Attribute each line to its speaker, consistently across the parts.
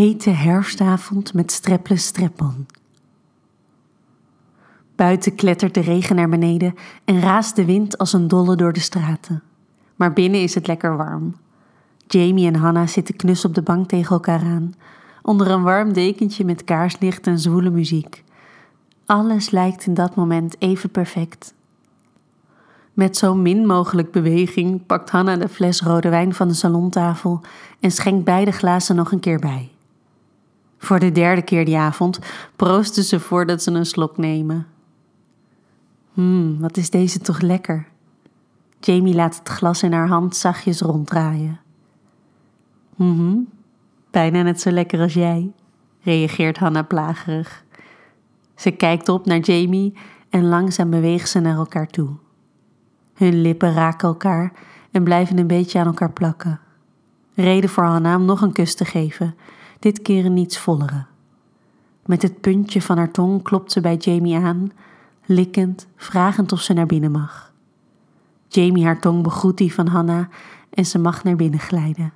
Speaker 1: hete herfstavond met strepples streppon. Buiten klettert de regen naar beneden en raast de wind als een dolle door de straten. Maar binnen is het lekker warm. Jamie en Hannah zitten knus op de bank tegen elkaar aan, onder een warm dekentje met kaarslicht en zwoele muziek. Alles lijkt in dat moment even perfect. Met zo min mogelijk beweging pakt Hanna de fles rode wijn van de salontafel en schenkt beide glazen nog een keer bij. Voor de derde keer die avond proosten ze voordat ze een slok nemen. Hmm, wat is deze toch lekker? Jamie laat het glas in haar hand zachtjes ronddraaien. Mhm, bijna net zo lekker als jij, reageert Hanna plagerig. Ze kijkt op naar Jamie en langzaam beweegt ze naar elkaar toe. Hun lippen raken elkaar en blijven een beetje aan elkaar plakken. Reden voor Hanna om nog een kus te geven, dit keer niets vollere. Met het puntje van haar tong klopt ze bij Jamie aan, likkend, vragend of ze naar binnen mag. Jamie haar tong begroet die van Hanna en ze mag naar binnen glijden.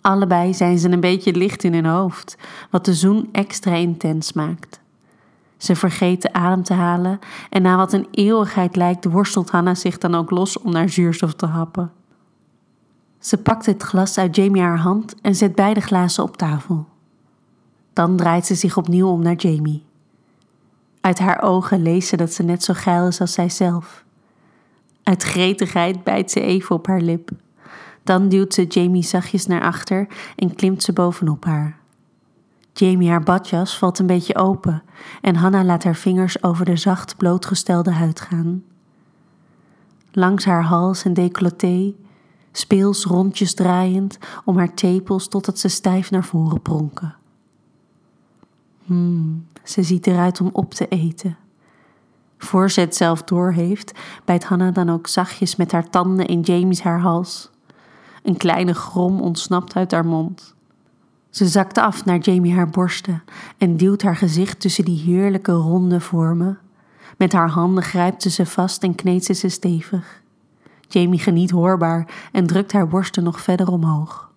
Speaker 1: Allebei zijn ze een beetje licht in hun hoofd, wat de zoen extra intens maakt. Ze vergeet adem te halen en na wat een eeuwigheid lijkt, worstelt Hanna zich dan ook los om naar zuurstof te happen. Ze pakt het glas uit Jamie haar hand en zet beide glazen op tafel. Dan draait ze zich opnieuw om naar Jamie. Uit haar ogen leest ze dat ze net zo geil is als zijzelf. Uit gretigheid bijt ze even op haar lip. Dan duwt ze Jamie zachtjes naar achter en klimt ze bovenop haar. Jamie haar badjas valt een beetje open en Hanna laat haar vingers over de zacht blootgestelde huid gaan. Langs haar hals en decolleté, speels rondjes draaiend om haar tepels totdat ze stijf naar voren pronken. Hmm, ze ziet eruit om op te eten. Voor ze het zelf doorheeft, bijt Hanna dan ook zachtjes met haar tanden in Jamie's haar hals. Een kleine grom ontsnapt uit haar mond. Ze zakt af naar Jamie haar borsten en duwt haar gezicht tussen die heerlijke ronde vormen. Met haar handen grijpt ze ze vast en kneedt ze ze stevig. Jamie geniet hoorbaar en drukt haar borsten nog verder omhoog.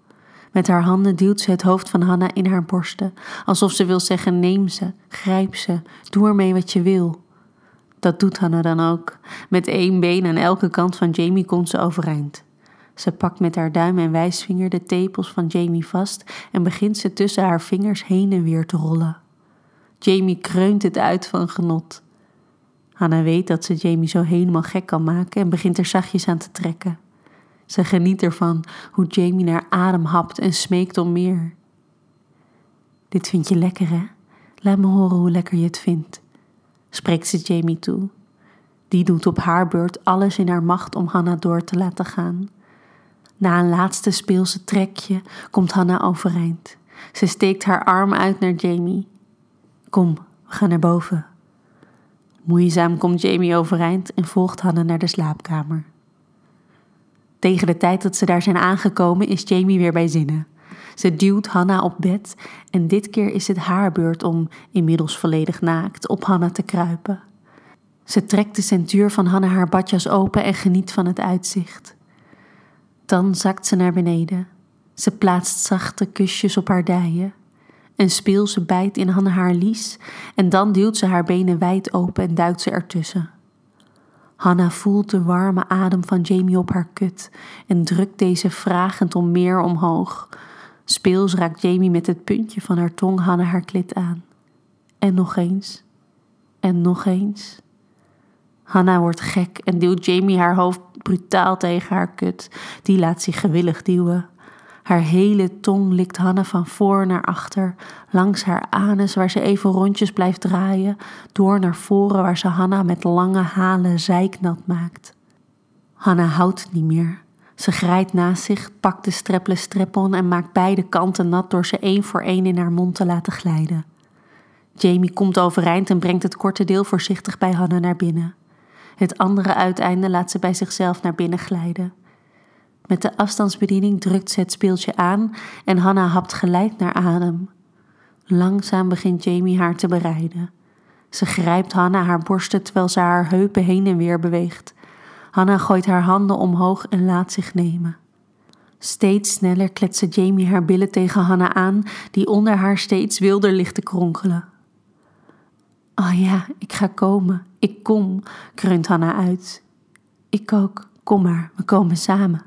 Speaker 1: Met haar handen duwt ze het hoofd van Hanna in haar borsten, alsof ze wil zeggen: neem ze, grijp ze, doe ermee wat je wil. Dat doet Hanna dan ook. Met één been aan elke kant van Jamie komt ze overeind. Ze pakt met haar duim en wijsvinger de tepels van Jamie vast en begint ze tussen haar vingers heen en weer te rollen. Jamie kreunt het uit van genot. Hanna weet dat ze Jamie zo helemaal gek kan maken en begint er zachtjes aan te trekken. Ze geniet ervan hoe Jamie naar adem hapt en smeekt om meer. Dit vind je lekker, hè? Laat me horen hoe lekker je het vindt, spreekt ze Jamie toe. Die doet op haar beurt alles in haar macht om Hanna door te laten gaan. Na een laatste speelse trekje komt Hanna overeind. Ze steekt haar arm uit naar Jamie. Kom, we gaan naar boven. Moeizaam komt Jamie overeind en volgt Hanna naar de slaapkamer. Tegen de tijd dat ze daar zijn aangekomen is Jamie weer bij zinnen. Ze duwt Hanna op bed en dit keer is het haar beurt om, inmiddels volledig naakt, op Hanna te kruipen. Ze trekt de centuur van Hanna haar badjas open en geniet van het uitzicht. Dan zakt ze naar beneden. Ze plaatst zachte kusjes op haar dijen. En speel ze bijt in Hanna haar lies en dan duwt ze haar benen wijd open en duikt ze ertussen. Hanna voelt de warme adem van Jamie op haar kut en drukt deze vragend om meer omhoog. Speels raakt Jamie met het puntje van haar tong Hanna haar klit aan. En nog eens. En nog eens. Hanna wordt gek en duwt Jamie haar hoofd brutaal tegen haar kut. Die laat zich gewillig duwen. Haar hele tong likt Hanna van voor naar achter, langs haar anus waar ze even rondjes blijft draaien, door naar voren waar ze Hanna met lange halen zijknat maakt. Hanna houdt niet meer. Ze grijpt naast zich, pakt de streple strep-on en maakt beide kanten nat door ze één voor één in haar mond te laten glijden. Jamie komt overeind en brengt het korte deel voorzichtig bij Hanna naar binnen. Het andere uiteinde laat ze bij zichzelf naar binnen glijden. Met de afstandsbediening drukt ze het speeltje aan en Hanna hapt gelijk naar adem. Langzaam begint Jamie haar te bereiden. Ze grijpt Hanna haar borsten terwijl ze haar heupen heen en weer beweegt. Hanna gooit haar handen omhoog en laat zich nemen. Steeds sneller kletste Jamie haar billen tegen Hannah aan, die onder haar steeds wilder ligt te kronkelen. Oh ja, ik ga komen, ik kom, kreunt Hannah uit. Ik ook, kom maar, we komen samen,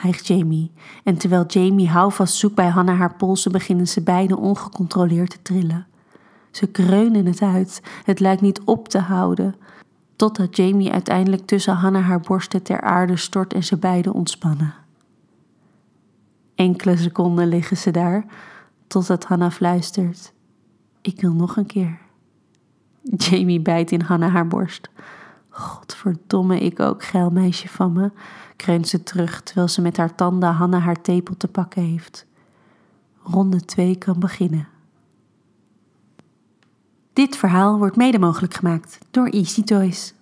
Speaker 1: hijgt Jamie. En terwijl Jamie houvast zoekt bij Hannah haar polsen, beginnen ze beiden ongecontroleerd te trillen. Ze kreunen het uit, het lijkt niet op te houden, totdat Jamie uiteindelijk tussen Hannah haar borsten ter aarde stort en ze beiden ontspannen. Enkele seconden liggen ze daar, totdat Hannah fluistert: Ik wil nog een keer. Jamie bijt in Hannah haar borst. Godverdomme, ik ook, geil meisje van me, kreunt ze terug terwijl ze met haar tanden Hannah haar tepel te pakken heeft. Ronde 2 kan beginnen. Dit verhaal wordt mede mogelijk gemaakt door Easy Toys.